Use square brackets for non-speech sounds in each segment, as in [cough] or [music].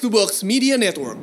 Box to Box Media Network.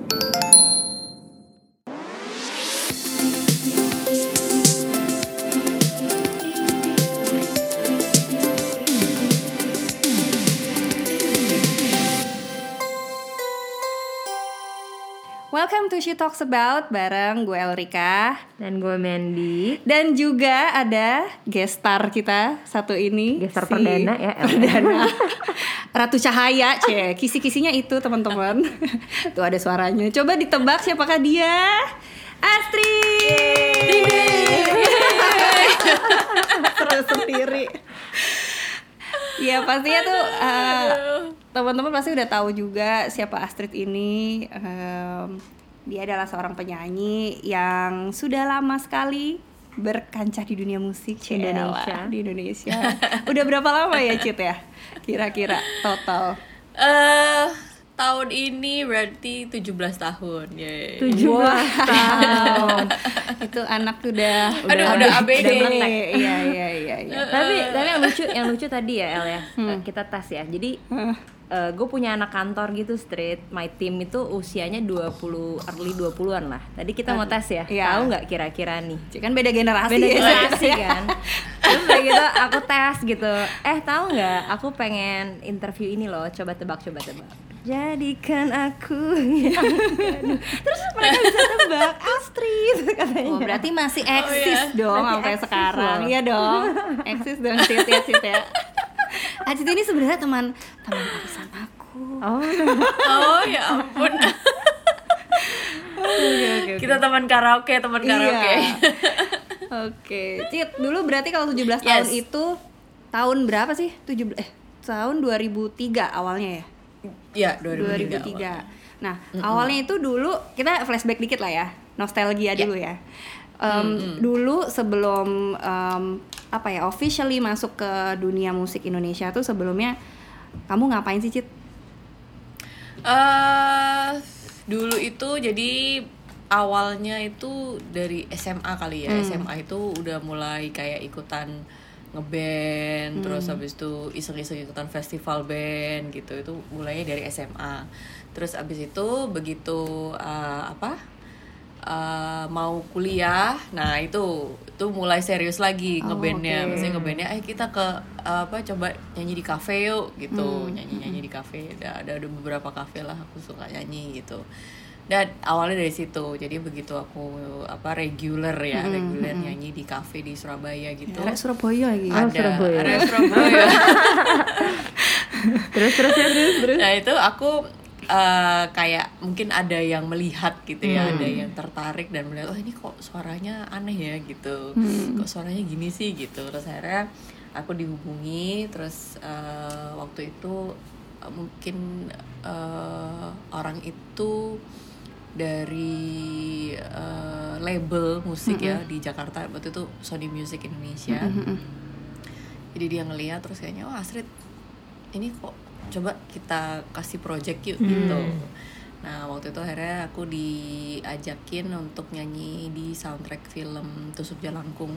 Welcome to She Talks About bareng gue Elrika. Dan gue Mandy. Dan juga ada guest star kita satu ini Gestar perdana ya perdana [laughs] Ratu Cahaya [laughs] cie kisi-kisinya itu teman-teman. [laughs] Tuh ada suaranya. Coba ditebak siapakah dia? Astrid seru sendiri. Ya pastinya tuh uh, teman-teman pasti udah tahu juga siapa Astrid ini. Dia adalah seorang penyanyi yang sudah lama sekali berkancah di dunia musik Cie Indonesia. di Indonesia. Udah berapa lama ya Cit ya? Kira-kira total. Eh tahun ini berarti 17 tahun. Yeay. 17 tahun. Itu anak tuh udah Aduh, udah ABG udah nih. melek. iya iya iya iya. Tapi tapi yang lucu yang lucu tadi ya El ya. Kita tes ya. Jadi gue punya anak kantor gitu street My team itu usianya 20 early 20-an lah Tadi kita mau tes ya Iya. Tahu nggak kira-kira nih Cik, kan beda generasi beda ya. generasi [laughs] kan terus udah gitu aku tes gitu eh tahu nggak aku pengen interview ini loh coba tebak coba tebak jadikan aku yang terus mereka bisa tebak [laughs] Astrid katanya Oh, berarti masih eksis iya. dong Berarti sampai sekarang. loh. Iya dong. eksis dong Cit ya Cit ya. Acit ini sebenarnya teman teman arisan aku. oh Oh ya ampun. [laughs] Kita teman karaoke, teman karaoke. Iya. Oke, Cit, dulu berarti kalau 17 tahun Yes. itu tahun berapa sih? 17 eh tahun 2003 awalnya ya? Iya, 2003. 2003. Nah, awalnya itu dulu kita flashback dikit lah ya, nostalgia dulu ya. Em, Dulu sebelum em, apa ya officially masuk ke dunia musik Indonesia tuh sebelumnya kamu ngapain sih Cit? Eh dulu itu jadi awalnya itu dari SMA kali ya. SMA itu udah mulai kayak ikutan ngeband, terus habis itu iseng-iseng ikutan festival band gitu. Itu mulainya dari SMA. Terus habis itu begitu eh, apa? Eh, mau kuliah, nah itu itu mulai serius lagi ngebandnya, maksudnya ngebandnya, eh kita ke apa coba nyanyi di kafe yuk gitu, nyanyi nyanyi di kafe, ada, ada ada beberapa kafe lah aku suka nyanyi gitu, dan awalnya dari situ, jadi begitu aku apa regular ya, regular nyanyi di kafe di Surabaya gitu, Arek Surabaya lagi. Oh, ada Surabaya. ada Surabaya. [laughs] terus terus ya terus terus. Nah itu aku eh, kayak mungkin ada yang melihat gitu ya, ada yang tertarik dan melihat oh ini kok suaranya aneh ya gitu, kok suaranya gini sih? gitu. Terus akhirnya aku dihubungi, terus eh, waktu itu eh, mungkin eh, orang itu dari eh, label musik ya di Jakarta waktu itu Sony Music Indonesia. Jadi dia ngeliat terus kayaknya oh Astrid ini kok coba kita kasih project yuk gitu. Nah waktu itu akhirnya aku diajakin untuk nyanyi di soundtrack film Tusuk Jalangkung.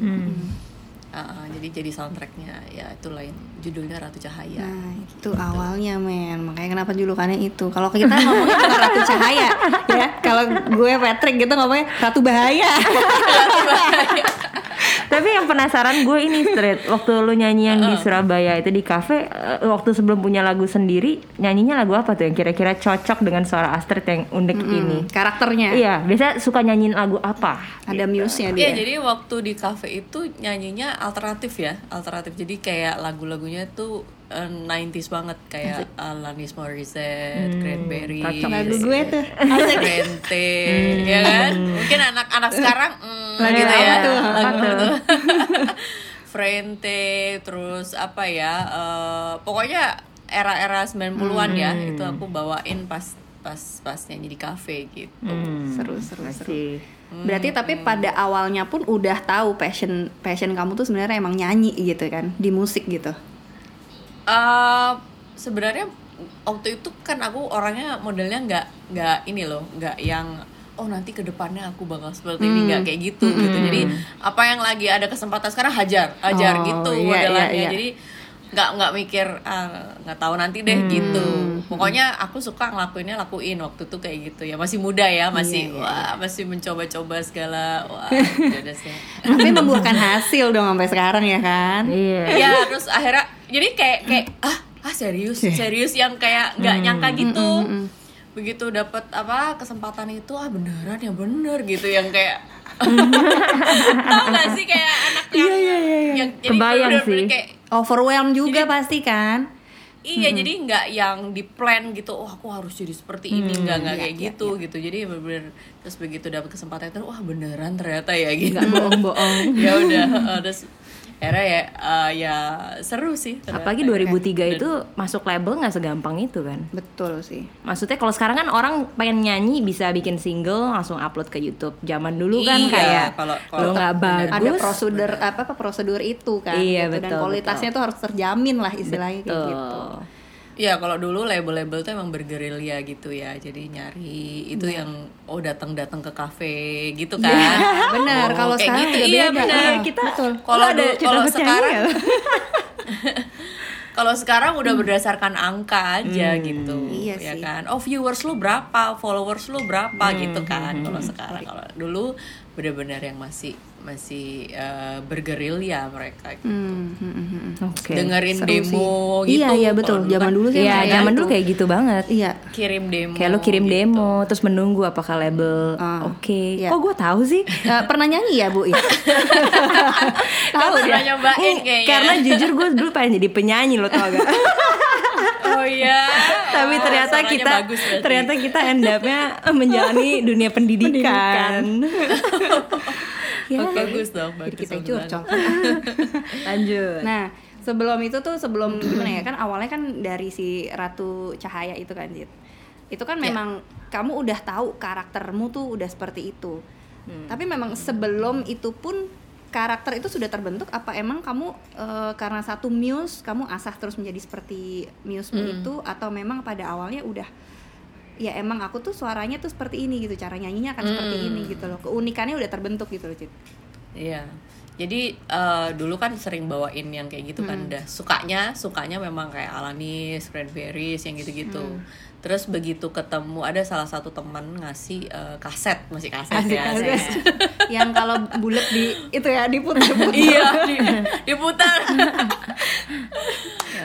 Uh, jadi jadi soundtracknya ya itulah yang judulnya Ratu Cahaya. Nah, itu awalnya men. Makanya kenapa julukannya itu. Kalau kita ngomongnya bukan Ratu [laughs] Cahaya ya. Kalau gue Patrick gitu ngomongnya Ratu Bahaya. Tapi yang penasaran gue ini street waktu lu nyanyi yang di Surabaya itu di kafe eh, waktu sebelum punya lagu sendiri nyanyinya lagu apa tuh yang kira-kira cocok dengan suara Astrid yang unik ini? Karakternya. iya biasa suka nyanyiin lagu apa? Ada muse-nya Iya dia. jadi waktu di cafe itu nyanyinya alternatif ya alternatif. Jadi kayak lagu-lagunya tuh eh, 90s banget kayak Alanis Morissette, Cranberries, cocok. Lagu gue tuh. [laughs] Rente, ya kan? Mungkin anak-anak sekarang mm, Lagu gitu ya. tuh? Lagu tuh. [laughs] Frente, terus apa ya? eh, pokoknya era-era 90-an ya. Itu aku bawain pas pas pas nyanyi di kafe gitu. Seru seru seru. Masih. Berarti tapi pada awalnya pun udah tahu passion passion kamu tuh sebenarnya emang nyanyi gitu kan di musik gitu. Eh, sebenarnya waktu itu kan aku orangnya modelnya nggak nggak ini loh nggak yang oh nanti ke depannya aku bakal seperti ini. Nggak kayak gitu gitu. Jadi apa yang lagi ada kesempatan sekarang hajar hajar Oh, gitu iya, modelannya iya, iya. jadi nggak nggak mikir ah, nggak tahu nanti deh gitu. Pokoknya aku suka ngelakuinnya lakuin waktu itu kayak gitu ya. Masih muda ya masih wah masih mencoba-coba segala wah [laughs] ya Tapi membuahkan hasil dong sampai sekarang ya kan? Iya. Iya terus akhirnya jadi kayak kayak ah ah serius serius yang kayak nggak nyangka gitu begitu dapat apa kesempatan itu ah beneran ya bener gitu yang kayak [laughs] tau gak sih kayak anak yang yang jadi Kebayang bener-bener sih. kayak Overwhelmed juga pasti kan? Iya, jadi nggak yang di plan gitu. Oh, aku harus jadi seperti ini, nggak nggak kayak gitu gitu. Jadi bener-bener terus begitu dapat kesempatan itu, wah beneran ternyata ya gitu. Nggak bohong-bohong. [laughs] ya udah, terus akhirnya ya eh, ya seru sih. ternyata. Apalagi 2003 itu masuk label nggak segampang itu kan. Betul sih. Maksudnya kalau sekarang kan orang pengen nyanyi bisa bikin single langsung upload ke YouTube. Zaman dulu kan Iya, kayak kalau- kalau nggak bagus. Ada prosedur apa apa prosedur itu kan? Iya, gitu. Dan betul, kualitasnya tuh harus terjamin lah istilahnya kayak Tuh. gitu. Iya, kalau dulu label-label tuh emang bergerilya gitu ya. Jadi nyari itu Iya. yang oh datang-datang ke kafe gitu kan. Benar, Oh, kalau sekarang gitu. Iya, beda. benar. Ah, kita. Kalau kalau sekarang [laughs] Kalau sekarang udah berdasarkan angka aja gitu, Iya ya sih. kan. Oh viewers lu berapa, followers lu berapa gitu kan. Kalau sekarang, kalau dulu benar-benar yang masih masih eh, bergerilya mereka. Gitu. Hmm, hmm, hmm, hmm. Oke. Dengerin seru demo sih. gitu. Iya, iya betul. Kalau Zaman dulu sih Iya, kayak zaman gitu. dulu kayak gitu banget. Iya. kirim demo. Kayak lo kirim gitu. demo, terus menunggu apakah label Ah, oke. iya. Kok gue tahu sih? Eh, pernah nyanyi ya bu? [laughs] Tahu pernah nyobain kayaknya. Karena jujur gue dulu pengen jadi penyanyi lo tau gak? [laughs] oh iya. Tapi Oh, ternyata kita bagus berarti. ternyata kita end up-nya menjalani dunia pendidikan. [laughs] Ya, bagus dong, Jadi bagus. kita bagus. curcol. [laughs] Lanjut. Nah, sebelum itu tuh sebelum [clears throat] gimana ya kan awalnya kan dari si Ratu Cahaya itu kan Jit. Itu kan Ya. memang kamu udah tahu karaktermu tuh udah seperti itu. Tapi memang sebelum itu pun karakter itu sudah terbentuk apa emang kamu eh, karena satu muse kamu asah terus menjadi seperti muse-mu itu atau memang pada awalnya udah ya emang aku tuh suaranya tuh seperti ini gitu cara nyanyinya akan seperti ini gitu loh keunikannya udah terbentuk gitu loh Cit Iya. Jadi eh, dulu kan sering bawain yang kayak gitu kan udah sukanya sukanya memang kayak Alanis, Cranberries yang gitu-gitu. Terus begitu ketemu ada salah satu teman ngasih eh, kaset masih kaset ya. [laughs] yang kalau bulat di itu ya diputar-putar [laughs] iya, di- [laughs] diputar.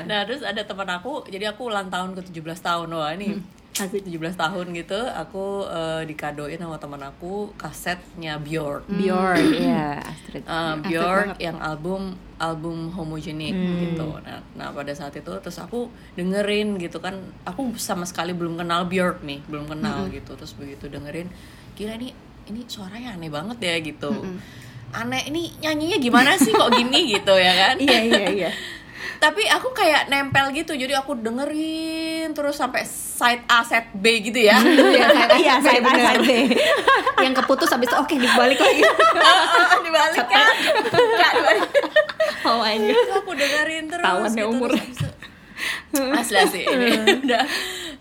nah, terus ada teman aku, jadi aku ulang tahun ke 17 tahun. Wah, ini Asik. 17 tahun gitu, aku eh, dikadoin sama teman aku kasetnya Bjork. Bjork, ya Astrid. Uh, Asik Bjork banget. yang album album homogenic Hmm. gitu. Nah, nah pada saat itu terus aku dengerin gitu kan, aku sama sekali belum kenal Bjork nih, belum kenal gitu. Terus begitu dengerin, gila ini ini suaranya aneh banget ya gitu. Aneh ini nyanyinya gimana sih kok gini gitu ya kan? iya iya iya [laughs] Tapi aku kayak nempel gitu, jadi aku dengerin terus sampai side A, side B gitu ya. [laughs] iya saya saya benar. yang keputus habis itu oke dibalik lagi. [laughs] Dibalik kan? [laughs] Oh my god. Aku dengerin terus deh gitu, umur. terus asli asli. Ini udah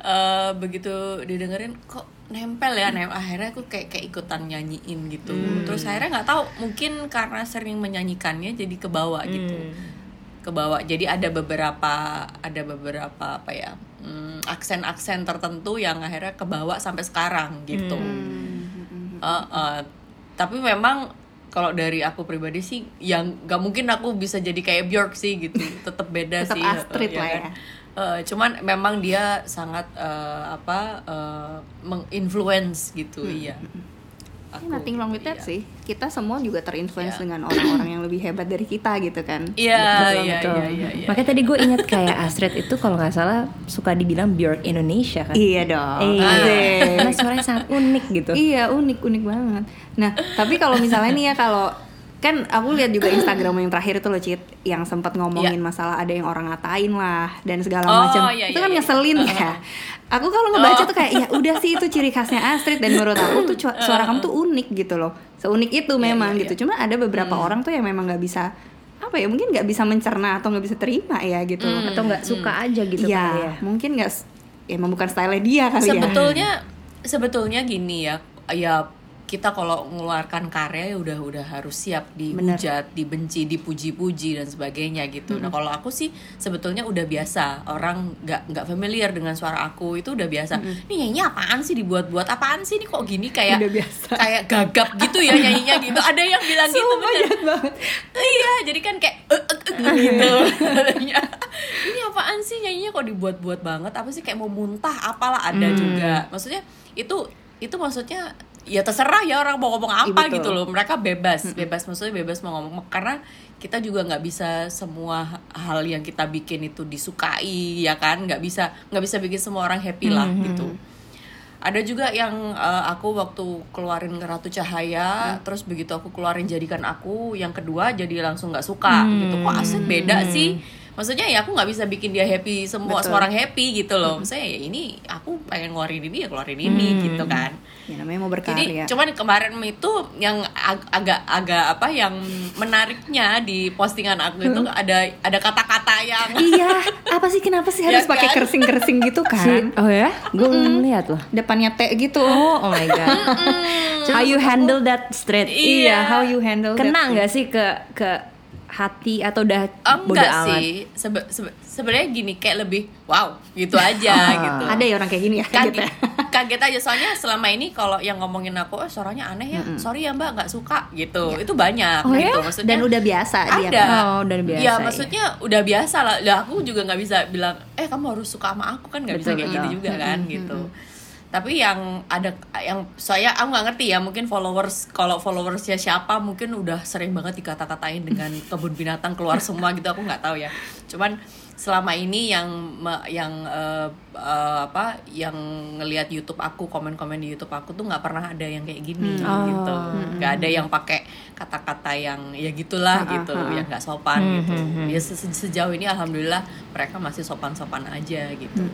eh, begitu didengerin kok nempel ya? Nempel akhirnya aku kayak kayak ikutan nyanyiin gitu. Terus akhirnya nggak tahu mungkin karena sering menyanyikannya jadi kebawa gitu kebawa jadi ada beberapa ada beberapa apa ya mm, aksen-aksen tertentu yang akhirnya kebawa sampai sekarang gitu. Eh, eh, tapi memang kalau dari aku pribadi sih yang nggak mungkin aku bisa jadi kayak Bjork sih gitu. [laughs] Tetap beda Tetap sih Astrid eh, lah ya. Eh, cuman memang dia sangat eh, apa eh, menginfluence gitu iya Aku- nothing wrong with that iya. sih kita semua juga terinfluence Iya. dengan orang-orang yang lebih hebat dari kita gitu kan iya Betul, iya iya iya iya. Makanya tadi gue inget kayak Astrid itu kalau nggak salah suka dibilang Bjork Indonesia kan. iya dong Iya. Karena suaranya sangat unik gitu. Iya unik unik banget. Nah tapi kalau misalnya nih ya kalau kan aku lihat juga [clears throat] Instagram yang terakhir itu loh Cit yang sempat ngomongin masalah ada yang orang ngatain lah dan segala Oh, macam iya, itu iya, kan iya. ngeselin ya. Aku kalau ngebaca tuh kayak ya udah sih itu ciri khasnya Astrid dan menurut aku tuh cu- suara kamu tuh unik gitu loh seunik itu memang iya, gitu. Cuma ada beberapa orang tuh yang memang nggak bisa apa ya mungkin nggak bisa mencerna atau nggak bisa terima ya gitu. loh. Atau nggak suka aja gitu Iya kali ya. mungkin nggak s- emang bukan style dia kali ya. sebetulnya sebetulnya gini ya ya kita kalau mengeluarkan karya ya udah udah harus siap dihujat, dibenci, dipuji-puji dan sebagainya gitu. Nah kalau aku sih sebetulnya udah biasa orang nggak nggak familiar dengan suara aku itu udah biasa. Nih nyanyi apaan sih dibuat-buat apaan sih ini kok gini kayak Udah biasa. kayak gagap gitu ya nyanyinya gitu. Ada yang bilang gitu bener. jahat banget. Iya, jadi kan kayak eh, eh, eh, [laughs] gitu. Ini apaan sih nyanyinya kok dibuat-buat banget? Apa sih kayak mau muntah? Apalah ada juga. Maksudnya itu itu maksudnya ya terserah ya orang mau ngomong apa betul. gitu loh. Mereka bebas, bebas maksudnya bebas mau ngomong. Karena kita juga nggak bisa semua hal yang kita bikin itu disukai ya kan? Nggak bisa nggak bisa bikin semua orang happy lah gitu. Ada juga yang eh, aku waktu keluarin Ratu Cahaya terus begitu aku keluarin jadikan aku yang kedua jadi langsung nggak suka gitu. Kok asik beda sih maksudnya ya aku nggak bisa bikin dia happy semua Betul. semua orang happy gitu loh maksudnya ya ini aku pengen ngeluarin ini ya keluarin ini gitu kan Ya namanya mau jadi berkarya. cuman kemarin itu yang ag- agak agak apa yang menariknya di postingan aku itu ada ada kata-kata yang [laughs] iya, apa sih kenapa sih Ya harus pakai kan? kersing-kersing gitu [laughs] kan? Oh ya? Gue belum lihat loh. Depannya T gitu. Oh, oh my god. How you handle that straight? Iya, how you handle Kena that nggak sih ke ke hati atau udah bodo enggak amat? sih Sebe- sebe- sebenarnya gini kayak lebih wow gitu aja [laughs] gitu Ada ya orang kayak gini ya? kaget ya? [laughs] kaget aja soalnya selama ini kalau yang ngomongin aku eh suaranya aneh ya sorry ya mbak nggak suka gitu itu banyak Oh ya? gitu maksudnya Dan udah biasa dia. ada Oh, udah biasa ya ya. maksudnya udah biasa lah lah aku juga nggak bisa bilang eh kamu harus suka sama aku kan nggak bisa kayak betul. gitu juga kan gitu tapi yang ada yang saya aku nggak ngerti ya mungkin followers kalau followersnya siapa mungkin udah sering banget dikata-katain dengan kebun binatang keluar semua gitu aku nggak tahu ya. Cuman selama ini yang yang eh, eh, apa yang ngelihat YouTube aku komen-komen di YouTube aku tuh nggak pernah ada yang kayak gini gitu. Nggak ada yang pakai kata-kata yang ya gitulah gitu. yang nggak sopan gitu. ya se- se- sejauh ini alhamdulillah mereka masih sopan-sopan aja gitu.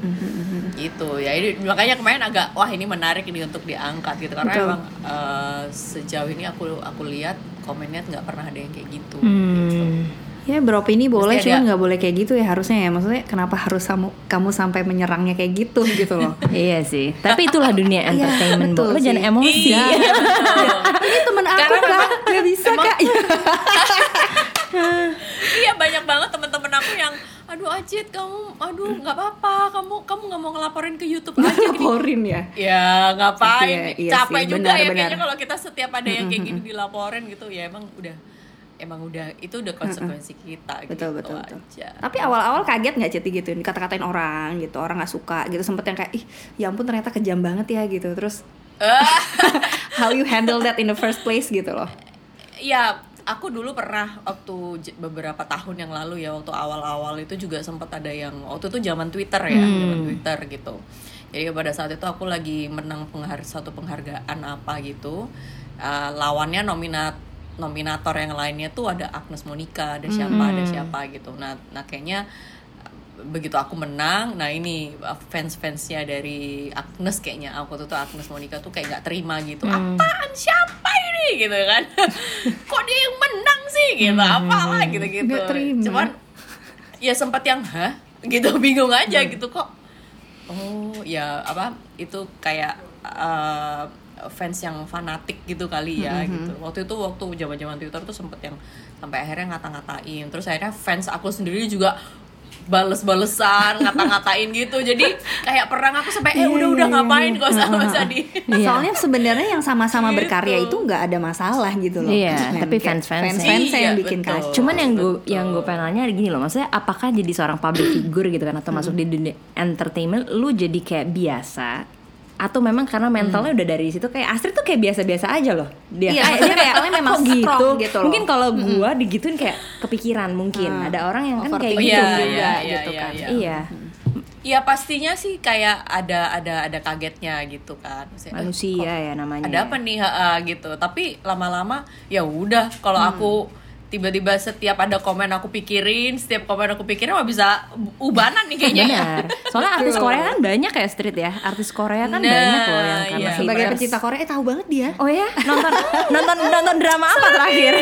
Gitu. Ya ini makanya kemarin agak wah ini menarik ini untuk diangkat gitu. Karena Betul. emang eh, sejauh ini aku aku lihat komennya nggak pernah ada yang kayak gitu. Hmm. Ya beropini boleh, Mesti cuman ada- nggak boleh kayak gitu ya harusnya ya. Maksudnya kenapa harus kamu kamu sampai menyerangnya kayak gitu gitu loh. [laughs] iya sih. Tapi itulah dunia Iya, entertainment. Bo. Lo jangan emosi. Iya. [laughs] Ini temen aku Karena kak, nggak bisa emang- kak. [laughs] iya banyak banget teman-teman aku yang aduh Ajit kamu aduh nggak apa-apa kamu kamu nggak mau ngelaporin ke YouTube aja gini Laporin ya. ya ngapain Iya, iya capek sih, juga benar, ya benar. kayaknya kalau kita setiap ada yang kayak gini dilaporin gitu ya emang udah emang udah itu udah konsekuensi kita Betul gitu betul betul. aja Tapi awal-awal kaget nggak Citi gitu, dikata-katain orang gitu, orang nggak suka gitu, sempet yang kayak ih ya ampun ternyata kejam banget ya gitu. Terus [laughs] how you handle that in the first place gitu loh. ya aku dulu pernah waktu beberapa tahun yang lalu ya waktu awal-awal itu juga sempat ada yang waktu itu zaman Twitter ya zaman Twitter gitu jadi pada saat itu aku lagi menang penghar satu penghargaan apa gitu Uh, lawannya nominat nominator yang lainnya tuh ada Agnes Monica ada siapa ada siapa gitu. Nah nah kayaknya begitu aku menang nah ini fans fansnya dari Agnes kayaknya aku tuh tuh Agnes Monica tuh kayak nggak terima gitu. Apaan siapa ini? Gitu kan. [laughs] Kok dia yang menang sih? Gitu apalah gitu gitu cuman ya sempat yang hah? gitu [laughs] bingung aja gitu kok? Oh ya apa itu kayak uh, fans yang fanatik gitu kali ya gitu waktu itu waktu zaman zaman twitter tuh sempet yang sampai akhirnya ngata-ngatain terus akhirnya fans aku sendiri juga bales-balesan [laughs] ngata-ngatain gitu jadi kayak perang aku sampai eh udah udah ngapain gak usah gak usah [laughs] di Iya. Soalnya sebenarnya yang sama-sama Gitu. berkarya itu nggak ada masalah gitu loh. Iya, tapi kayak fans-fans fans-fans Iya, yang bikin betul. kacau. Cuman yang gue yang gue pengen nanya gini loh, maksudnya apakah jadi seorang public figure gitu kan atau masuk di dunia entertainment, lu jadi kayak biasa atau memang karena mentalnya udah dari situ kayak Astrid tuh kayak biasa-biasa aja loh. Dia Iya, [laughs] kayak, dia mentalnya memang kok gitu, strong gitu. loh. mungkin kalau gua digituin kayak kepikiran mungkin. Hmm. ada orang yang kan kayak Overthinking gitu Iya, juga iya, gitu iya, kan. iya. iya ya pastinya sih kayak ada ada ada kagetnya gitu kan. Maksudnya, eh, manusia kok ya namanya ada apa nih? Ha, gitu. Tapi lama-lama ya udah kalau Hmm. aku tiba-tiba setiap ada komen aku pikirin setiap komen aku pikirin mah bisa ubanan nih kayaknya Benar. Soalnya artis Korea kan banyak ya Street ya. Artis Korea kan Nah, banyak loh yang karena iya. Sebagai haters. pecinta Korea, eh tahu banget dia. Oh ya, nonton [laughs] nonton nonton drama apa terakhir?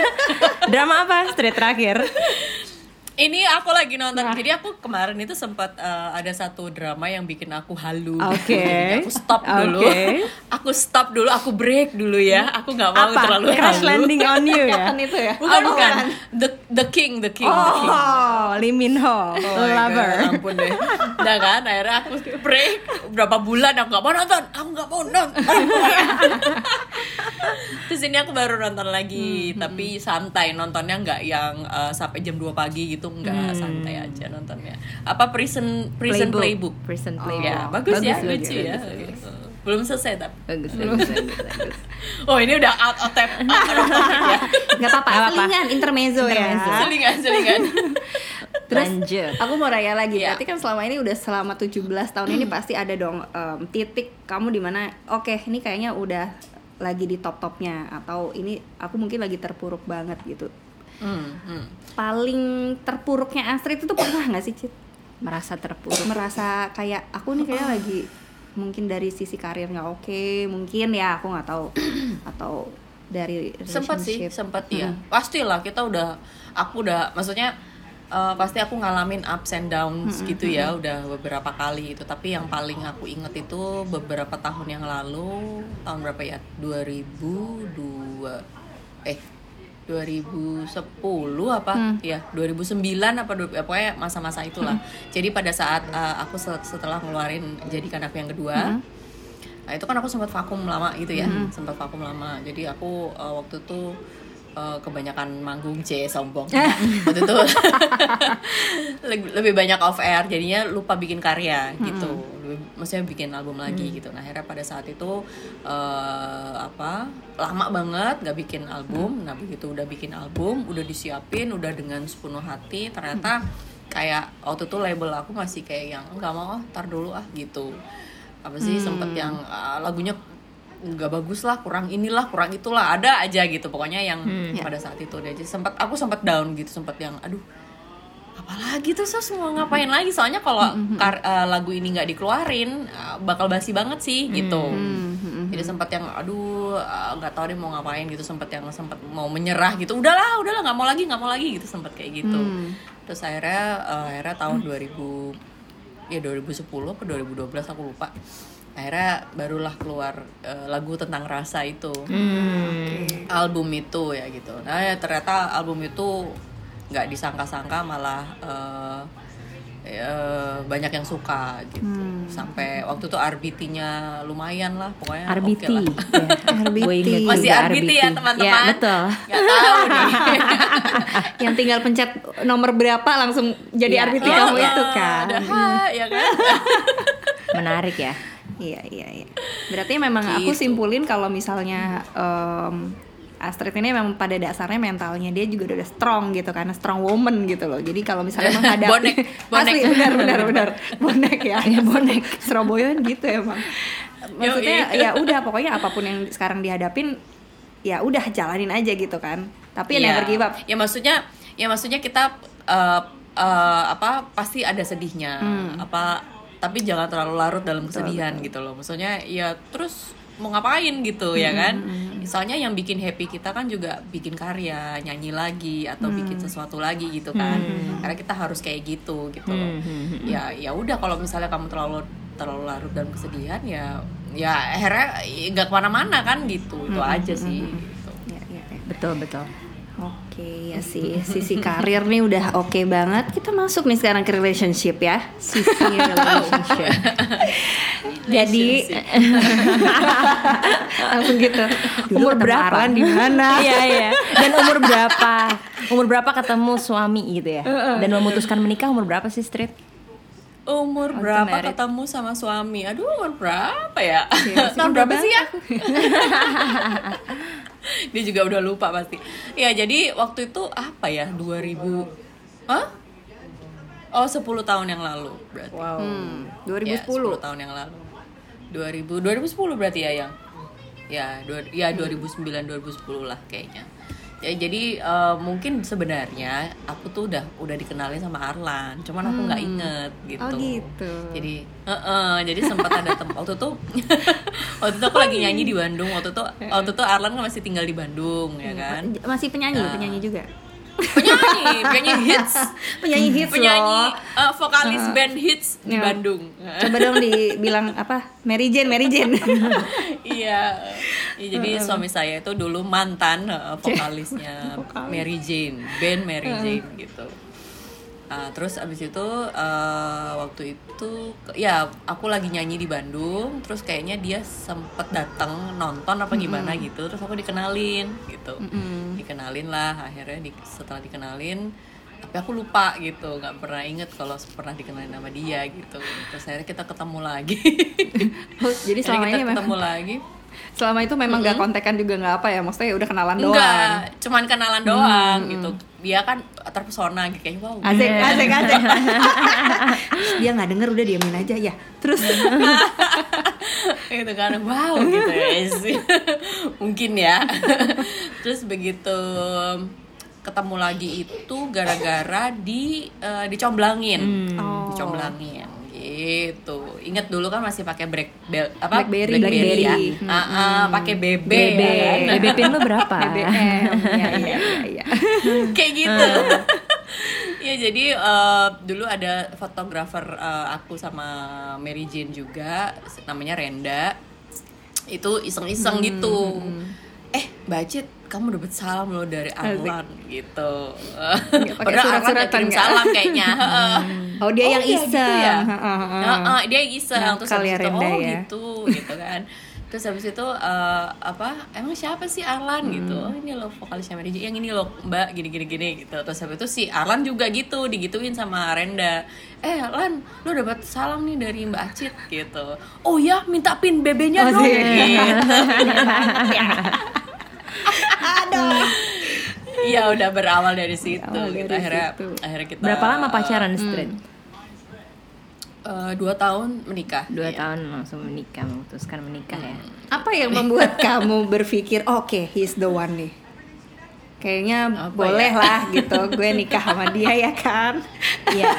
[laughs] drama apa Street terakhir? Ini aku lagi nonton. Jadi aku kemarin itu sempat eh, ada satu drama yang bikin aku halu. Oke. [laughs] Jadi aku stop dulu. Oke. aku stop dulu aku break dulu ya. Aku nggak mau Apa? terlalu Crash halu. landing on you ya. Kan itu ya. bukan bukan. the the king the king the king. Oh, Lee Min Ho, Oh lover. God, ampun deh. Udah kan? Akhirnya aku break. Berapa bulan aku gak mau nonton? Aku gak mau nonton [laughs] [laughs] Terus ini aku baru nonton lagi Tapi santai. Nontonnya nggak yang eh, Sampai jam 2 pagi gitu Nggak. Santai aja nontonnya. Apa Prison Prison Playbook, Prison Oh, Playbook. Ya bagus, ya bagus, lucu ya. gitu. Belum selesai tapi Bagus, bagus, bagus, [laughs] bagus. Oh ini udah out of tap out of topic ya Gak apa-apa, selingan intermezzo, Intermezzo. ya. Selingan selingan. [laughs] Terus Lanjut. aku mau nanya lagi, Iya. berarti kan selama ini udah selama 17 tahun ini pasti ada dong em, titik kamu di mana oke ini kayaknya udah lagi di top-topnya atau ini aku mungkin lagi terpuruk banget gitu. hmm, hmm. Paling terpuruknya Astrid itu pernah nggak sih, Cit? Merasa terpuruk. Merasa kayak aku nih kayaknya lagi mungkin dari sisi karir nggak oke, mungkin ya aku nggak tahu [clears throat] atau dari sempet sih relationship. sempet ya pastilah kita udah aku udah maksudnya eh, pasti aku ngalamin ups and downs gitu ya udah beberapa kali itu tapi yang paling aku inget itu beberapa tahun yang lalu tahun berapa ya? 2002 eh 2010 apa? Ya 2009 apa ya, pokoknya masa-masa itulah. Jadi pada saat eh, aku se- setelah ngeluarin jadikan aku yang kedua Nah itu kan aku sempat vakum lama gitu ya, sempat vakum lama. Jadi aku uh, waktu itu uh, kebanyakan manggung C sombong. waktu itu [laughs] lebih, lebih banyak off air, jadinya lupa bikin karya gitu. Lebih- maksudnya bikin album lagi gitu. Nah akhirnya pada saat itu uh, apa lama banget nggak bikin album. Nah begitu udah bikin album, udah disiapin, udah dengan sepenuh hati, ternyata kayak waktu itu label aku masih kayak yang nggak mau ah, tar dulu ah gitu apa sih sempet yang ah, lagunya nggak bagus lah kurang inilah kurang itulah ada aja gitu. Pokoknya yang pada saat itu deh Jadi sempat aku sempat down gitu sempat yang aduh apalagi tuh sos mau ngapain lagi? Soalnya kalau eh, lagu ini nggak dikeluarin eh, bakal basi banget sih gitu. jadi sempat yang aduh eh, nggak tahu deh mau ngapain gitu. Sempat yang sempat mau menyerah gitu. Udahlah udahlah nggak mau lagi nggak mau lagi gitu sempat kayak gitu. Terus akhirnya eh, akhirnya tahun 2000 ya 2010 atau 2012 aku lupa akhirnya barulah keluar eh, lagu tentang rasa itu album itu ya gitu nah ya ternyata album itu nggak disangka-sangka malah eh, eh, banyak yang suka gitu sampai waktu itu RBT-nya lumayan lah pokoknya RBT. oke lah. ya. RBT. [laughs] Masih juga RBT ya, teman-teman? Ya, betul. nggak tahu nih [laughs] yang tinggal pencet nomor berapa langsung jadi Iya. RBT kamu itu kan. ada ha, ya kan Menarik ya. Iya iya iya. Berarti memang aku Gitu. simpulin kalau misalnya em, Astrid ini memang pada dasarnya mentalnya dia juga udah strong gitu karena strong woman gitu loh. Jadi kalau misalnya [laughs] menghadapi Bonek, bonek. asli benar benar benar [laughs] bonek ya. bonek. Surabaya gitu emang. Maksudnya Yoi. ya udah pokoknya apa pun yang sekarang dihadapin ya udah jalanin aja gitu kan. Tapi Iya. never give up. Ya maksudnya, ya maksudnya kita eh, eh, apa pasti ada sedihnya, Hmm. apa tapi jangan terlalu larut dalam kesedihan gitu loh. Maksudnya ya terus mau ngapain gitu Hmm, ya kan? Misalnya yang bikin happy kita kan juga bikin karya, nyanyi lagi atau Hmm. bikin sesuatu lagi gitu kan. Karena kita harus kayak gitu gitu loh. Hmm, Ya ya udah kalau misalnya kamu terlalu terlalu larut dalam kesedihan ya ya akhirnya nggak ke mana-mana kan gitu. Itu Hmm, aja sih. gitu. Ya, ya, ya. Betul, betul. Oke ya sih sisi karir nih udah oke banget kita masuk nih sekarang ke relationship ya sisi relationship [laughs] jadi [laughs] langsung gitu Dulu umur berapa? Di mana [laughs] Iya, iya. Dan umur berapa? Umur berapa ketemu suami gitu ya? Dan memutuskan menikah umur berapa sih, Street? Umur berapa married. ketemu sama suami? Aduh, umur berapa ya? Tahun berapa sih ya? [laughs] Dia juga udah lupa pasti. Ya, jadi waktu itu apa ya? 2000 Hah? Oh, 10 tahun yang lalu berarti. Wow. Hmm, Ya, 2010 10 tahun yang lalu. 2000 2010 berarti ya yang ya dua, ya 2009 2010 lah kayaknya. Ya, jadi eh, mungkin sebenarnya aku tuh udah udah dikenalin sama Arlan, cuman aku nggak inget gitu. Oh, gitu. Jadi, eh, jadi sempat ada tempat waktu tuh [laughs] waktu itu aku lagi nyanyi di Bandung. Waktu tuh waktu tuh Arlan kan masih tinggal di Bandung ya kan. masih penyanyi Ah. penyanyi juga penyanyi penyanyi hits. [laughs] Penyanyi hits penyanyi loh eh, vokalis band hits di Ya. Bandung. Coba dong dibilang apa? Mary Jane Mary Jane. [laughs] Iya. Ya, jadi suami saya itu dulu mantan eh, vokalisnya [laughs] Mary Jane band Mary Jane gitu Ah, terus abis itu eh, waktu itu ya aku lagi nyanyi di Bandung terus kayaknya dia sempet datang nonton apa gimana gitu terus aku dikenalin gitu. Dikenalin lah akhirnya di- setelah dikenalin tapi aku lupa gitu nggak pernah inget kalau pernah dikenalin sama dia gitu. Terus akhirnya kita ketemu lagi. [laughs] Oh, jadi selama ini memang ketemu lagi selama itu memang gak kontekan juga nggak apa ya maksudnya ya udah kenalan doang. enggak cuman kenalan doang gitu. Dia kan terpesona gitu kayak wow asik asik asik. [laughs] Terus dia nggak denger udah diamin aja ya. Terus [laughs] gitu kan wow gitu ya [laughs] sih. Mungkin ya. Terus begitu ketemu lagi itu gara-gara di eh, dicomblangin. Oh. dicomblangin gitu inget dulu kan masih pakai black bel, apa Blackberry. Blackberry. ya Hmm. Ah, ah, pakai BB, BB. ya kan? BB pin lu berapa? BBM ya ya ya, ya. kayak gitu [laughs] ya jadi eh, dulu ada fotografer eh, aku sama Mary Jane juga namanya Renda itu iseng-iseng gitu eh Bacit kamu dapet salam lo dari Arlan gitu. Pakai padahal Arlan surat-suratan kirim salam kayaknya. [laughs] Oh dia yang iya, iseng. gitu ya? Heeh, heeh. Heeh, dia yang iseng. Terus Nakal habis ya itu oh ya. gitu gitu kan. Terus habis itu eh, apa emang siapa sih Arlan? Gitu. Hmm. oh ini loh vokalisnya Mary yang ini loh mbak gini gini gini gitu. Terus habis itu si Arlan juga gitu digituin sama Renda. Eh Lan lu dapat salam nih dari Mbak Acit gitu. Oh ya minta pin BB-nya Oh, dong. [laughs] [laughs] gitu Iya udah berawal dari situ Berawal gitu dari akhirnya situ. akhirnya kita Berapa lama pacaran street? Eh, dua tahun menikah Dua Iya. tahun langsung menikah, memutuskan menikah ya. apa yang membuat [laughs] kamu berpikir oke he's the one nih kayaknya Apa boleh ya? lah gitu gue nikah sama dia ya kan Iya. [laughs]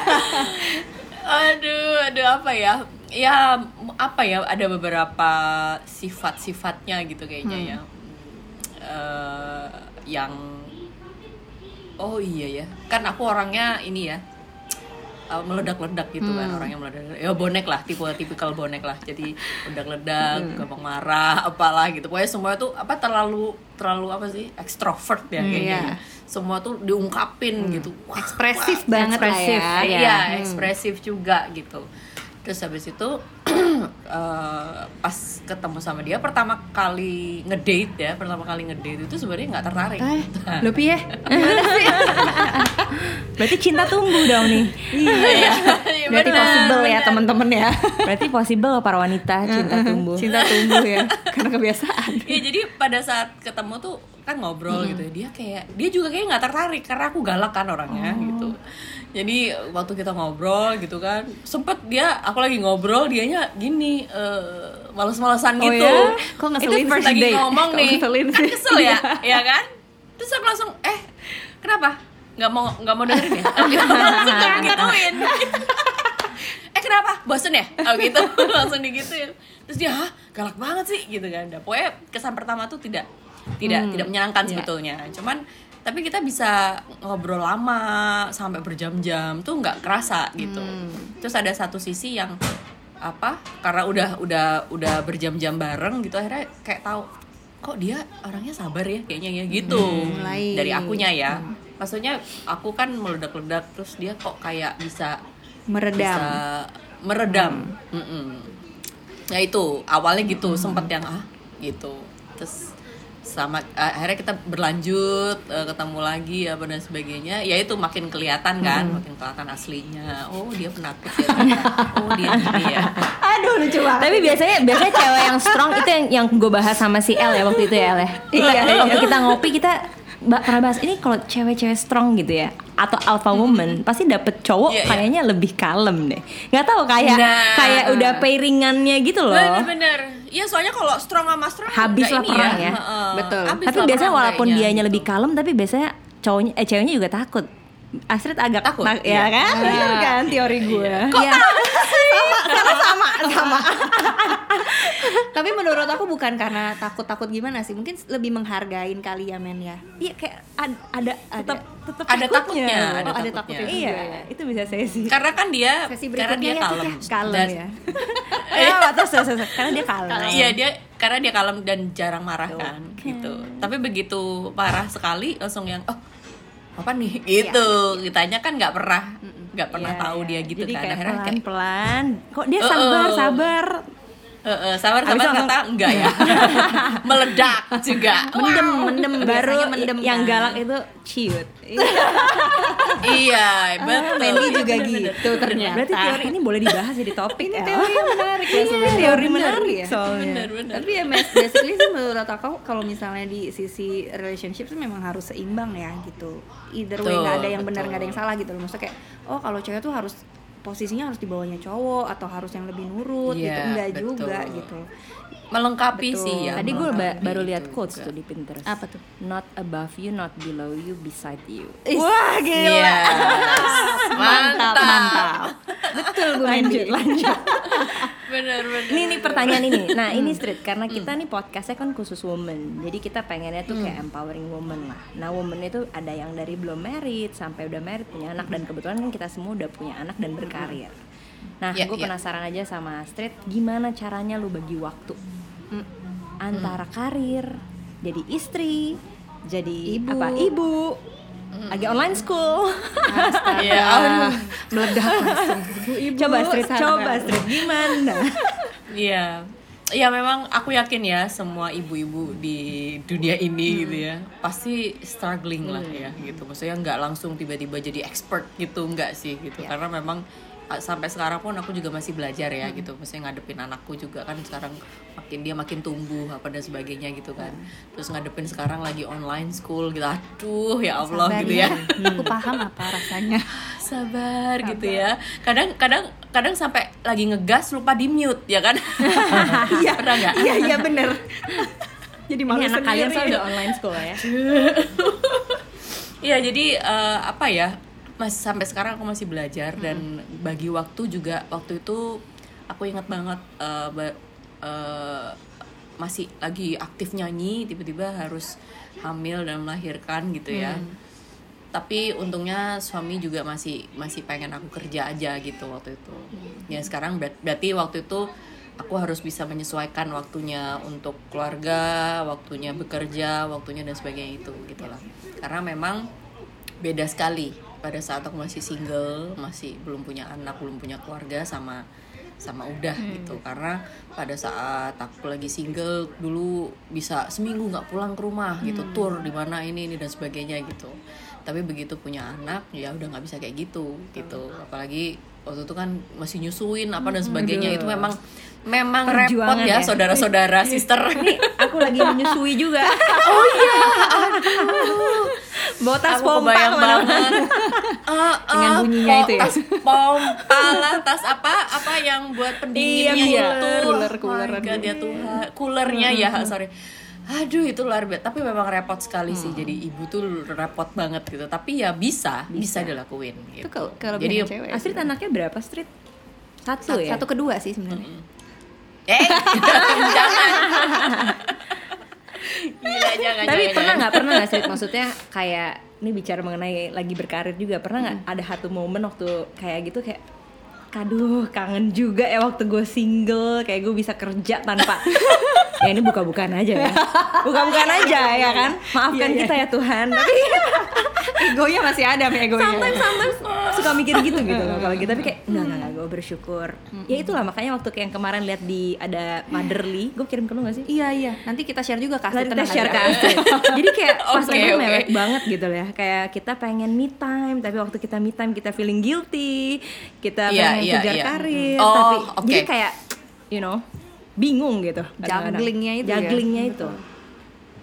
Aduh, aduh apa ya? Ya apa ya? Ada beberapa sifat-sifatnya gitu kayaknya ya. Eh, yang oh iya ya. Kan aku orangnya ini ya. eh, meledak-ledak gitu kan orangnya meledak ya bonek lah tipe tipikal bonek lah jadi [laughs] meledak-ledak gampang marah apalah gitu pokoknya semua tuh apa terlalu terlalu apa sih ekstrovert ya kayaknya iya. semua tuh diungkapin gitu Wah, ekspresif wah, banget lah ekspresif, ya iya. Iya, ekspresif juga gitu. Terus habis itu [clears throat] eh, pas ketemu sama dia pertama kali ngedate ya, pertama kali ngedate itu sebenarnya nggak tertarik. eh Nah, lu ya Berarti cinta tumbuh dong nih. iya, berarti benar, possible ya benar. temen-temen ya Berarti possible para wanita cinta tumbuh. cinta tumbuh ya karena kebiasaan Iya, jadi pada saat ketemu tuh kan ngobrol gitu ya. Dia kayak dia juga kayak nggak tertarik karena aku galak kan orangnya gitu. Jadi waktu kita ngobrol gitu kan, sempet dia aku lagi ngobrol dianya gini eh, males-malesan Oh gitu. ya? Kok ngeselin Itu first lagi date? ngomong Kok nih, ngeselin kan kesel ya, [laughs] ya kan? Terus aku langsung eh kenapa? Nggak mau nggak mau dengerin ya? Gitu. langsung [laughs] gituin. eh kenapa? Bosen ya? Oh gitu, langsung digituin. Terus dia, hah galak banget sih gitu kan. Nah, pokoknya kesan pertama tuh tidak tidak tidak menyenangkan sebetulnya. Cuman tapi kita bisa ngobrol lama sampai berjam-jam tuh nggak kerasa gitu. Terus ada satu sisi yang apa? Karena udah udah udah berjam-jam bareng gitu akhirnya kayak tahu kok dia orangnya sabar ya kayaknya ya gitu. mulai. Dari akunya ya. Maksudnya aku kan meledak-ledak terus dia kok kayak bisa meredam bisa meredam Mm-mm. ya itu awalnya gitu sempet yang ah gitu terus sama eh, akhirnya kita berlanjut eh, ketemu lagi apa dan sebagainya ya itu makin kelihatan kan makin kelihatan aslinya oh dia penakut ya oh dia gini ya [laughs] aduh lucu banget Tapi biasanya biasanya cewek yang strong itu yang yang gue bahas sama si El ya waktu itu ya El ya. Kita, [laughs] Iya, waktu kita ngopi kita ba- pernah bahas ini kalau cewek-cewek strong gitu ya atau alpha woman pasti dapet cowok Iya, iya. kayaknya lebih kalem deh. Nggak tahu kayak Nah. kayak udah pairingannya gitu loh. bener-bener ya soalnya kalau strong sama strong Habis nggak lah ini perang ya. Heeh. Betul. Habis Tapi biasanya walaupun kayaknya, dianya gitu. lebih kalem tapi biasanya cowoknya eh ceweknya juga takut. Astrid agak Takut, tak- iya. ya kan? Bener kan teori gue Iya. sama sama sama Tapi menurut aku bukan karena takut-takut gimana sih, mungkin lebih menghargain kali ya men ya. Iya kayak ad- ada tetap tetap Ada takutnya. takutnya, ada Oh, ada takutnya. takutnya. Iya, juga ya. itu bisa saya sih. Karena kan dia Sesi karena dia ya, kalem. Kalem Dan- ya. Ya, [laughs] terus, terus, terus. karena dia kalem. Iya dia karena dia kalem dan jarang marah kan gitu. Tapi begitu marah sekali langsung yang oh apa nih gitu. Kitanya kan nggak pernah nggak pernah Iya, tahu iya. dia gitu Jadi kan. kayak Akhirnya kayak pelan-pelan. Kok dia sabar, eh. sabar. Sabar langsung- kata enggak ya. [laughs] Meledak juga. Mendem, mendem Baru biasanya mendem yang kan. galak itu ciut. [laughs] iya, betul. Mandy juga Bener-bener. gitu ternyata. Berarti teori ini boleh dibahas jadi topik ini ya. teori yang menarik ya sebenarnya. teori menarik ya. soalnya. Bener, bener. Tapi ya mas, basically sih menurut aku kalau misalnya di sisi relationship sih memang harus seimbang ya gitu. Either way nggak ada yang benar nggak ada yang salah gitu loh. Maksudnya kayak oh kalau cewek tuh harus posisinya harus di bawahnya cowok atau harus yang lebih nurut gitu. Iya, Enggak betul. juga gitu. Melengkapi Betul. sih ya. Tadi gue melengkapi baru lihat quotes juga. tuh di Pinterest. Apa tuh? Not above you, not below you, beside you. Wah gila. [laughs] Yes. Mantap, mantap. Betul Bu Mandy. Lanjut, lanjut. [laughs] Bener bener. Ini nih pertanyaan ini. Nah ini street karena kita nih podcastnya kan khusus woman. Jadi kita pengennya tuh kayak empowering woman lah. Nah woman itu ada yang dari belum married sampai udah married punya anak dan kebetulan kan kita semua udah punya anak dan berkarir. Nah Ya, gue ya. penasaran aja sama street gimana caranya lu bagi waktu antara karir, jadi istri, jadi Ibu. apa ibu, lagi online school. Iya, aduh. Meledak langsung. Ibu, coba street, sabar. coba street gimana? Iya. Ya memang aku yakin ya semua ibu-ibu di dunia ini gitu ya pasti struggling lah ya gitu. Maksudnya nggak langsung tiba-tiba jadi expert gitu nggak sih gitu. Karena memang sampai sekarang pun aku juga masih belajar ya gitu. Maksudnya ngadepin anakku juga kan sekarang makin dia makin tumbuh apa dan sebagainya gitu kan. Terus ngadepin sekarang lagi online school gitu. Aduh ya Allah Sabar gitu ya. [laughs] Aku paham apa rasanya. sabar, gitu ya kadang kadang kadang sampai lagi ngegas lupa di mute ya kan [laughs] iya pernah nggak Iya iya bener. [laughs] Jadi malu Ini anak kalian soalnya udah online school ya. iya jadi eh, apa ya masih sampai sekarang aku masih belajar dan bagi waktu juga waktu itu aku ingat banget ba- eh, masih lagi aktif nyanyi tiba-tiba harus hamil dan melahirkan gitu ya. Tapi untungnya suami juga masih masih pengen aku kerja aja gitu waktu itu. Ya sekarang ber- berarti waktu itu aku harus bisa menyesuaikan waktunya untuk keluarga waktunya bekerja waktunya dan sebagainya itu gitulah karena memang beda sekali pada saat aku masih single masih belum punya anak belum punya keluarga sama sama udah gitu. Karena pada saat aku lagi single dulu bisa seminggu nggak pulang ke rumah gitu tour di mana ini ini dan sebagainya gitu. Tapi begitu punya anak ya udah nggak bisa kayak gitu gitu. Apalagi waktu itu kan masih nyusuin apa dan sebagainya itu memang memang repot Perjuangan ya. ya. saudara-saudara sister. Ini aku lagi menyusui juga. [laughs] Oh iya, [laughs] Bawa tas aku pompa ke mana-mana. banget [laughs] Eh, Dengan eh, bunyinya po- itu ya? tas pompa lah tas apa apa yang buat pendinginnya Iya, itu cooler, Oh cooleran God, gitu. ya Tuhan coolernya ya sorry aduh itu luar biasa tapi memang repot sekali sih Hmm. jadi ibu tuh repot banget gitu tapi ya bisa bisa, dilakuin Itu gitu. kalau kalau jadi cewek. Astrid anaknya berapa Astrid? Satu, satu, ya. satu kedua sih sebenarnya. eh [laughs] jangan Gila, jangan Tapi jangan, pernah nggak pernah nggak Astrid? Maksudnya kayak ini bicara mengenai lagi berkarir juga pernah nggak ada satu momen waktu kayak gitu kayak Kaduh, kangen juga ya waktu gue single, kayak gue bisa kerja tanpa [laughs] Ya ini buka-bukaan aja ya Buka-bukaan aja ya kan Maafkan Iya, iya. kita ya Tuhan Tapi [laughs] Egonya masih ada egonya. sometimes sometimes suka mikir gitu gitu loh kalau gitu tapi kayak enggak enggak, gue bersyukur ya itulah makanya waktu kayak yang kemarin lihat di ada motherly gue kirim ke lu gak sih Iya iya. Nanti kita share juga Astrid. kita share Astrid Jadi kayak [laughs] pas oke. mewek banget gitu loh ya Kayak kita pengen me time Tapi waktu kita me time kita feeling guilty Kita Iya, pengen iya, kejar iya. karir Oh, Tapi oke. jadi kayak you know Bingung gitu. Jugglingnya itu ya. Jugglingnya itu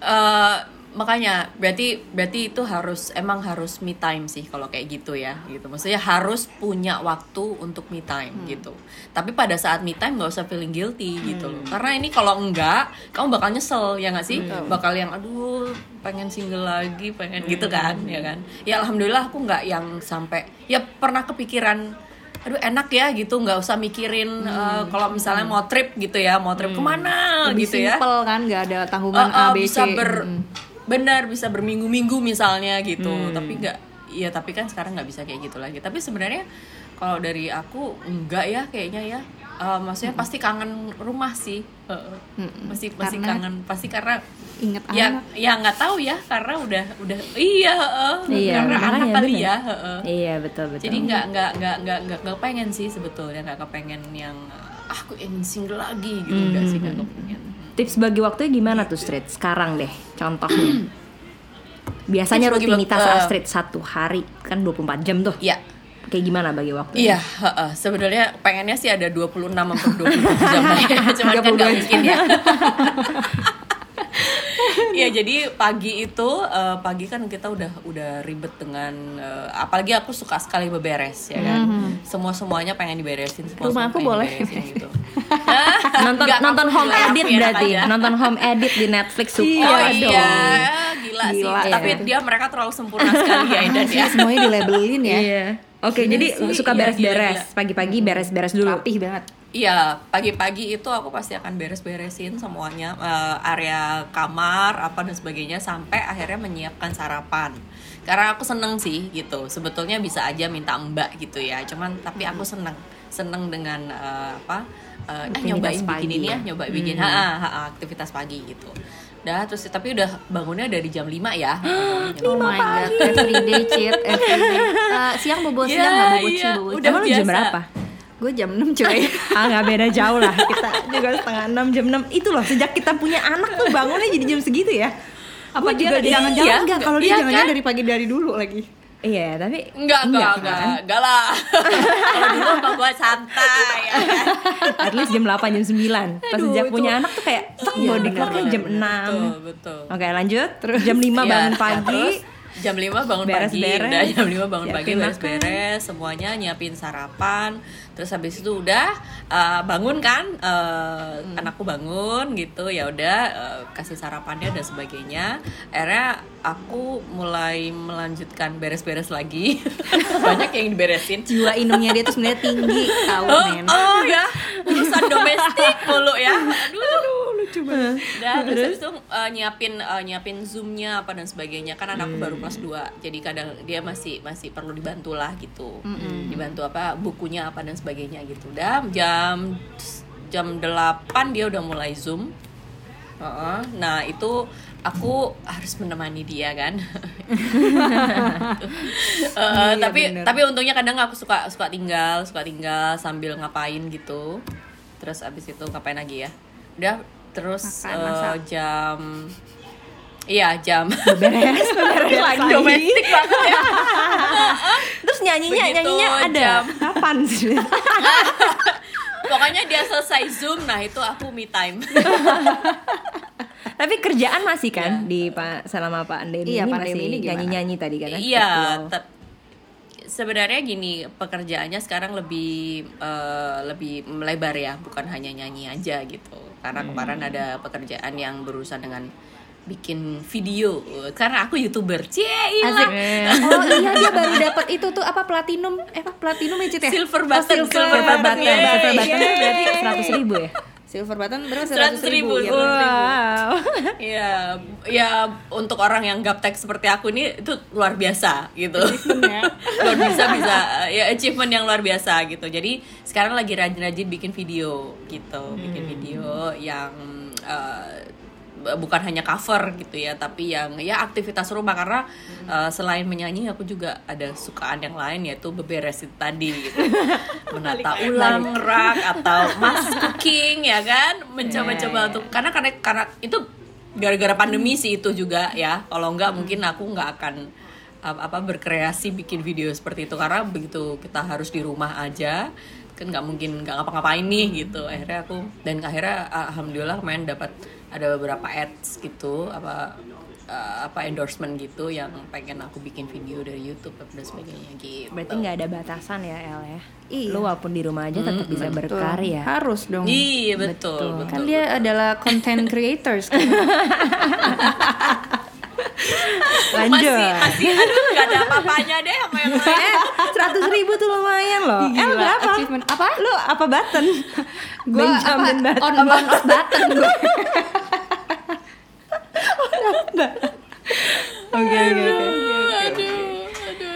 Eh, makanya berarti berarti itu harus emang harus me time sih kalau kayak gitu ya gitu. Maksudnya harus punya waktu untuk me time Hmm. gitu. Tapi pada saat me time nggak usah feeling guilty gitu Hmm. loh karena ini kalau enggak kamu bakal nyesel ya nggak sih? Bakal yang aduh pengen single lagi pengen gitu Hmm. kan ya kan? Ya alhamdulillah aku nggak yang sampai ya pernah kepikiran aduh enak ya gitu. Nggak usah mikirin eh, kalau misalnya mau trip gitu ya mau trip ke mana Lebih gitu ya. simple kan nggak ada tanggungan Eh, eh, A B C. bisa ber Mm. Benar bisa berminggu-minggu misalnya gitu. Tapi nggak ya tapi kan sekarang nggak bisa kayak gitu lagi. Tapi sebenarnya kalau dari aku enggak ya kayaknya ya. Eh, maksudnya pasti kangen rumah sih. Heeh. pasti pasti Karena- kangen. Pasti karena inget ya anak. ya nggak tahu ya karena udah udah iya heeh. Iya, karena anak makanya kali bener. ya heeh. Iya betul betul. jadi nggak nggak nggak nggak nggak nggak pengen sih sebetulnya nggak kepengen yang ah, aku ingin single lagi gitu. Nggak sih nggak kepengen tips bagi waktunya gimana tuh Street? Sekarang deh contohnya. [clears throat] Biasanya Tips bagi rutinitas wak- eh. Astrid satu hari kan 24 jam tuh. Iya Kayak gimana bagi waktu? Iya, heeh. sebenarnya pengennya sih ada 26 sampai 27 jam lah [laughs] ya. Cuman kan nggak mungkin ya. [laughs] Iya, jadi pagi itu eh, pagi kan kita udah udah ribet dengan eh, apalagi aku suka sekali beberes ya kan. Semua semuanya pengen diberesin, semua Rumah aku boleh. diberesin gitu. [laughs] Nonton Nggak, nonton home edit enak berarti. aja. Nonton home edit di Netflix suka Iya oh dong. iya, gila, sih. Gila, Tapi iya. dia mereka terlalu sempurna sekali ya Indan ya. semuanya dilabelin ya Iya. Oke, jadi sih, suka iya, beres-beres. Pagi-pagi beres-beres dulu. rapih banget Iya, pagi-pagi itu aku pasti akan beres-beresin semuanya eh, area kamar apa dan sebagainya sampai akhirnya menyiapkan sarapan. Karena aku seneng sih gitu. Sebetulnya bisa aja minta mbak gitu ya. Cuman tapi aku seneng seneng dengan eh, apa? eh, ah, Aktivitas nyobain bikin pagi ini ya. nyoba bikin ha, ha, ha, aktivitas pagi gitu. Dah terus tapi udah bangunnya dari jam 5 ya. [gasps] oh my god everyday cheat everyday [laughs] Eh, siang bobo Iya, siang nggak bobo iya. ci bobo Udah Emang jam berapa? gue jam 6 cuy [laughs] ah nggak beda jauh lah kita juga setengah enam jam enam itu loh sejak kita punya anak tuh bangunnya jadi jam segitu ya apa Gua dia jangan-jangan iya, enggak kalau dia iya jangan-jangan kan? dari pagi dari dulu lagi iya tapi Enggak, enggak, kan? enggak, enggak lah. [laughs] Kalau dulu apa gua santai ya kan. at least jam 8 jam 9 pas Aduh, sejak itu- punya anak tuh kayak tek Iya, body clocknya jam benar. 6 Betul, betul. oke lanjut terus jam 5 Iya, bangun nah, pagi terus jam 5 bangun pagi Beres-beres. udah jam 5 bangun pagi Siapin beres-beres semuanya nyiapin sarapan terus habis itu udah uh, bangun kan uh, anakku bangun gitu ya udah uh, kasih sarapannya dan sebagainya. Akhirnya aku mulai melanjutkan beres-beres lagi. [laughs] Banyak yang diberesin. Jiwa inumnya dia tuh sebenarnya tinggi tahu Oh, men. oh ya, urusan domestik mulu ya. Aduh, lucu banget. Dan terus itu uh, nyiapin uh, nyiapin zoomnya apa dan sebagainya. Kan anakku baru kelas 2 jadi kadang dia masih masih perlu dibantu lah gitu. Dibantu apa bukunya apa dan sebagainya gitu. Udah jam jam 8 dia udah mulai zoom. Heeh. Nah itu aku harus menemani dia kan. [laughs] Eh, Iya, tapi bener. tapi untungnya kadang aku suka suka tinggal suka tinggal sambil ngapain gitu. Terus abis itu ngapain lagi ya? Udah terus Makan, masak. jam Iya jam beres beres [laughs] lagi domestik banget ya. [laughs] nyanyinya Begitu nyanyinya ada jam. kapan sih [laughs] Pokoknya dia selesai zoom, nah itu aku me time. [laughs] tapi kerjaan masih kan di pak selama pak Andeni Iya, ini masih ini gimana? nyanyi nyanyi tadi kan Iya, Betul. tep- sebenarnya gini pekerjaannya sekarang lebih eh, lebih melebar ya, bukan hanya nyanyi aja gitu. Karena kemarin ada pekerjaan yang berurusan dengan bikin video. Karena aku youtuber, cie Asik. iya. [laughs] Oh iya dia baru dapat itu tuh apa platinum eh apa platinum ya Cit ya? Silver Oh, button, silver, silver Silver button, button, silver button berarti seratus ribu ya? Silver button berapa? 100.000, ribu. Ya, Wow. [laughs] Iya, ya untuk orang yang gaptek seperti aku ini itu luar biasa gitu. ya. [laughs] luar bisa bisa ya achievement yang luar biasa gitu. Jadi sekarang lagi rajin-rajin bikin video gitu, bikin video yang eh, bukan hanya cover gitu ya, tapi yang ya aktivitas rumah. Karena eh, selain menyanyi aku juga ada sukaan yang lain yaitu beberes itu tadi gitu. [laughs] Menata ulang rak atau [laughs] mas cooking ya kan, mencoba-coba untuk karena karena karena itu gara-gara pandemi sih itu juga ya. Kalau enggak mungkin aku nggak akan apa berkreasi bikin video seperti itu. Karena begitu kita harus di rumah aja kan nggak mungkin nggak ngapa-ngapain nih gitu. Akhirnya aku dan akhirnya alhamdulillah kemarin dapat ada beberapa ads gitu apa eh, apa endorsement gitu yang pengen aku bikin video dari YouTube dan sebagainya gitu Berarti nggak ada batasan ya El ya? Iya. Lu walaupun di rumah aja tetap bisa Betul. berkarya. Harus dong. iya betul betul, Kan dia adalah content creators kan. [laughs] Lanjut. masih masih aduh nggak ada apa-apanya deh sama yang lain Seratus ribu tuh lumayan loh. Gila, El berapa? achievement. Apa? Lu apa button? Gua Benjamin apa, Button. on on off button gue. [laughs] Oke oke oke.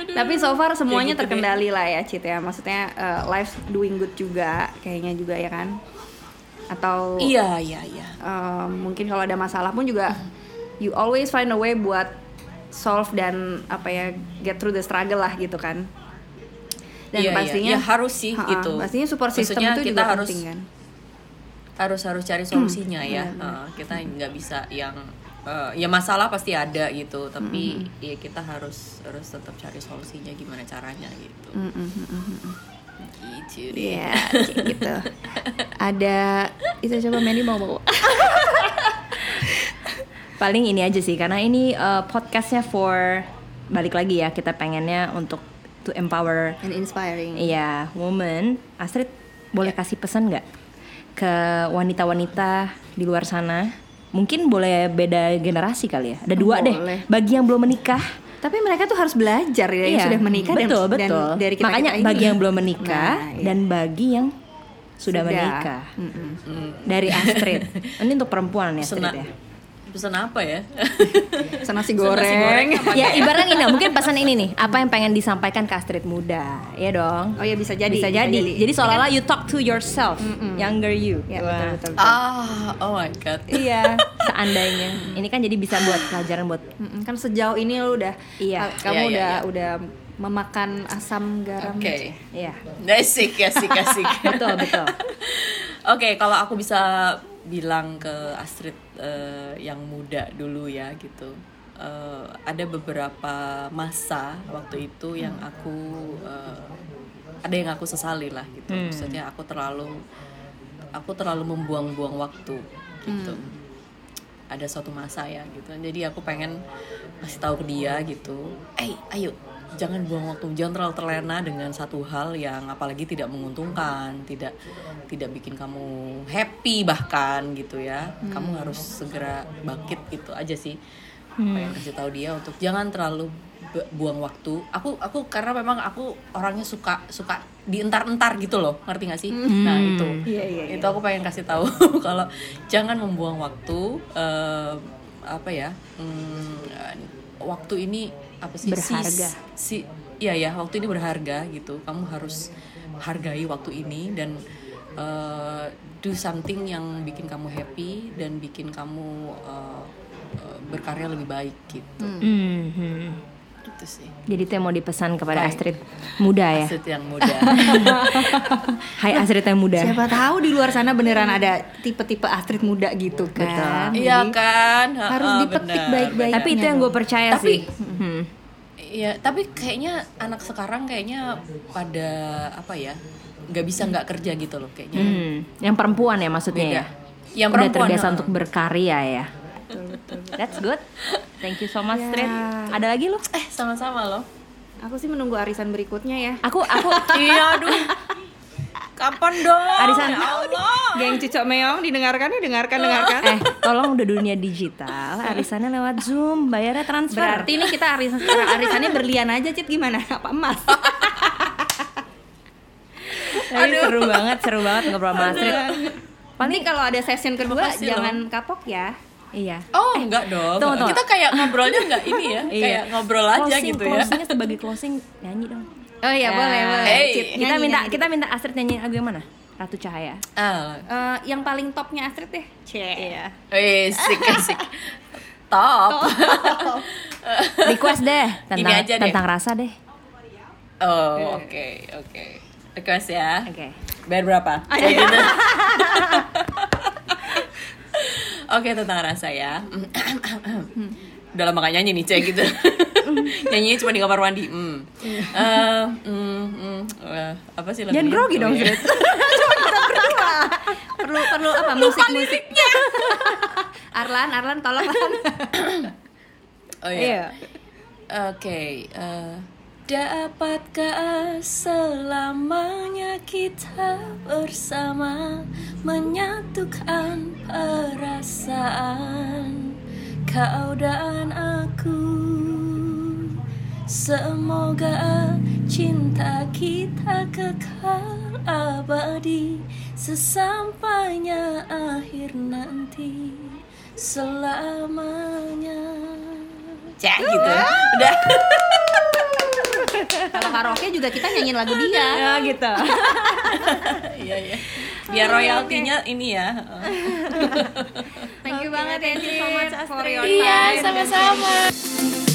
Tapi so far semuanya gitu deh. terkendali lah ya Cit ya. Maksudnya eh, life doing good juga kayaknya juga ya kan. Atau Iya, iya, iya. eh, mungkin kalau ada masalah pun juga you always find a way buat solve dan apa ya get through the struggle lah gitu kan. Dan Iya, iya. pastinya Ya, harus sih Ha-ha, gitu. Pastinya support system Maksudnya itu kita juga harus- penting kan. harus harus cari solusinya ya Eh, kita nggak bisa yang eh, ya masalah pasti ada gitu tapi ya kita harus harus tetap cari solusinya gimana caranya gitu Mm, mm, mm, mm, mm. gitu deh kayak gitu. Ada itu coba Mandy mau bawa. [laughs] Paling ini aja sih karena ini uh, podcastnya for balik lagi ya kita pengennya untuk to empower And inspiring. iya woman. Astrid boleh kasih pesan nggak ke wanita-wanita di luar sana? Mungkin boleh beda generasi kali ya. Ada dua Boleh. deh. Bagi yang belum menikah, Tapi mereka tuh harus belajar ya yang Iya, sudah menikah dan, betul, dan betul. dari kita Makanya bagi yang belum menikah Nah, iya. dan bagi yang sudah, menikah. Mm-mm. Hmm. Dari Astrid. [laughs] Ini untuk perempuan ya Astrid ya. Pesan apa ya Pesan nasi Pesan goreng. nasi goreng ya ibaratnya ini mungkin pesan ini nih apa yang pengen disampaikan ke Astrid muda ya dong Oh ya bisa jadi. bisa jadi jadi seolah-olah you talk to yourself younger you Ya Wah. betul betul. betul. ah oh my god iya [laughs] seandainya ini kan jadi bisa buat pelajaran buat Mm-mm, kan sejauh ini lu udah Iya. ka- kamu Iya, iya, udah iya. udah memakan asam garam. oke iya asik asik asik [laughs] betul betul Oke, kalau aku bisa bilang ke Astrid eh, yang muda dulu ya gitu. Eh, ada beberapa masa waktu itu yang aku eh, ada yang aku sesali lah gitu. Maksudnya aku terlalu aku terlalu membuang-buang waktu gitu. Ada suatu masa ya gitu. Jadi aku pengen kasih tahu ke dia gitu. Eh, ayo jangan buang waktu, jangan terlalu terlena dengan satu hal yang apalagi tidak menguntungkan, tidak tidak bikin kamu happy bahkan gitu ya. Kamu harus segera bangkit gitu aja sih. Pengen kasih tahu dia untuk jangan terlalu bu- buang waktu. Aku aku karena memang aku orangnya suka suka dientar-entar gitu loh, ngerti gak sih? Nah, itu. Iya, iya, iya. Itu aku pengen kasih tahu [laughs] kalau jangan membuang waktu eh, apa ya? hmm, waktu ini apa sih Berharga. si, si iya ya waktu ini berharga gitu kamu harus hargai waktu ini dan eh, do something yang bikin kamu happy dan bikin kamu eh, berkarya lebih baik gitu Mhm. Gitu sih jadi itu yang mau dipesan kepada Baik. Astrid muda ya Astrid yang muda [laughs] Hai Astrid yang muda Siapa tahu di luar sana beneran ada tipe-tipe Astrid muda gitu kan. iya kan harus Heeh, dipetik baik-baik. tapi itu yang gue percaya Tapi- sih Hmm. Iya, tapi kayaknya anak sekarang kayaknya pada apa ya nggak bisa nggak kerja gitu loh kayaknya. Hmm. yang perempuan ya maksudnya Beda. ya Yang udah perempuan, terbiasa heeh. untuk berkarya ya That's good. Thank you so much, Ya. Astrid. Ada lagi lu? Eh sama-sama loh. Aku sih menunggu arisan berikutnya ya. Aku aku [laughs] iya, aduh. Kapan dong? Arisan. Ya Allah. Geng Cicok Meong didengarkan ya, dengarkan, dengarkan. eh tolong udah dunia digital, arisannya lewat Zoom, bayarnya transfer. Berarti ini kita arisan arisannya berlian aja, Cit. Gimana? Apa emas? Tapi seru banget, seru banget ngobrol sama Astrid. Paling kalau ada session kedua jangan kapok ya. Iya. Oh, enggak dong. tunggu, tunggu. Kita kayak ngobrolnya enggak ini ya, [laughs] kayak ngobrol aja Closing, gitu ya. Closingnya sebagai closing nyanyi dong. Oh iya, Ya. boleh, boleh. Hey. Kita nyanyi, minta nyanyi. kita minta Astrid nyanyi lagu yang mana? Ratu Cahaya. Ah, Eh, yang paling topnya Astrid deh. Cie. Iya. eh, sik sik. Top. [laughs] Request deh tentang aja deh. tentang rasa deh. Oh, oke, oke. Request ya. Oke. Bayar berapa? Kayak [laughs] gitu. Oke tentang rasa ya. [clears throat] Udah lama gak nyanyi nih cek gitu. [laughs] Nyanyinya cuma di kamar mandi. Hmm. Eh, hmm, hmm, eh, apa sih lagunya? Jangan grogi Oh, dong, iya. [laughs] perlu perlu apa musik musiknya [laughs] Arlan Arlan tolong Arlan [clears throat] Oh iya. Oke. eh, Dapatkah selamanya kita bersama menyatukan perasaan kau dan aku? Semoga cinta kita kekal abadi sesampainya akhir nanti selamanya. Cek gitu. Udah. Kalau karaoke juga kita nyanyiin lagu dia. Ya gitu. [laughs] Iya iya. Biar royaltinya ini ya. [laughs] Thank you banget ya, thank you so much, for your Iya, time. sama-sama.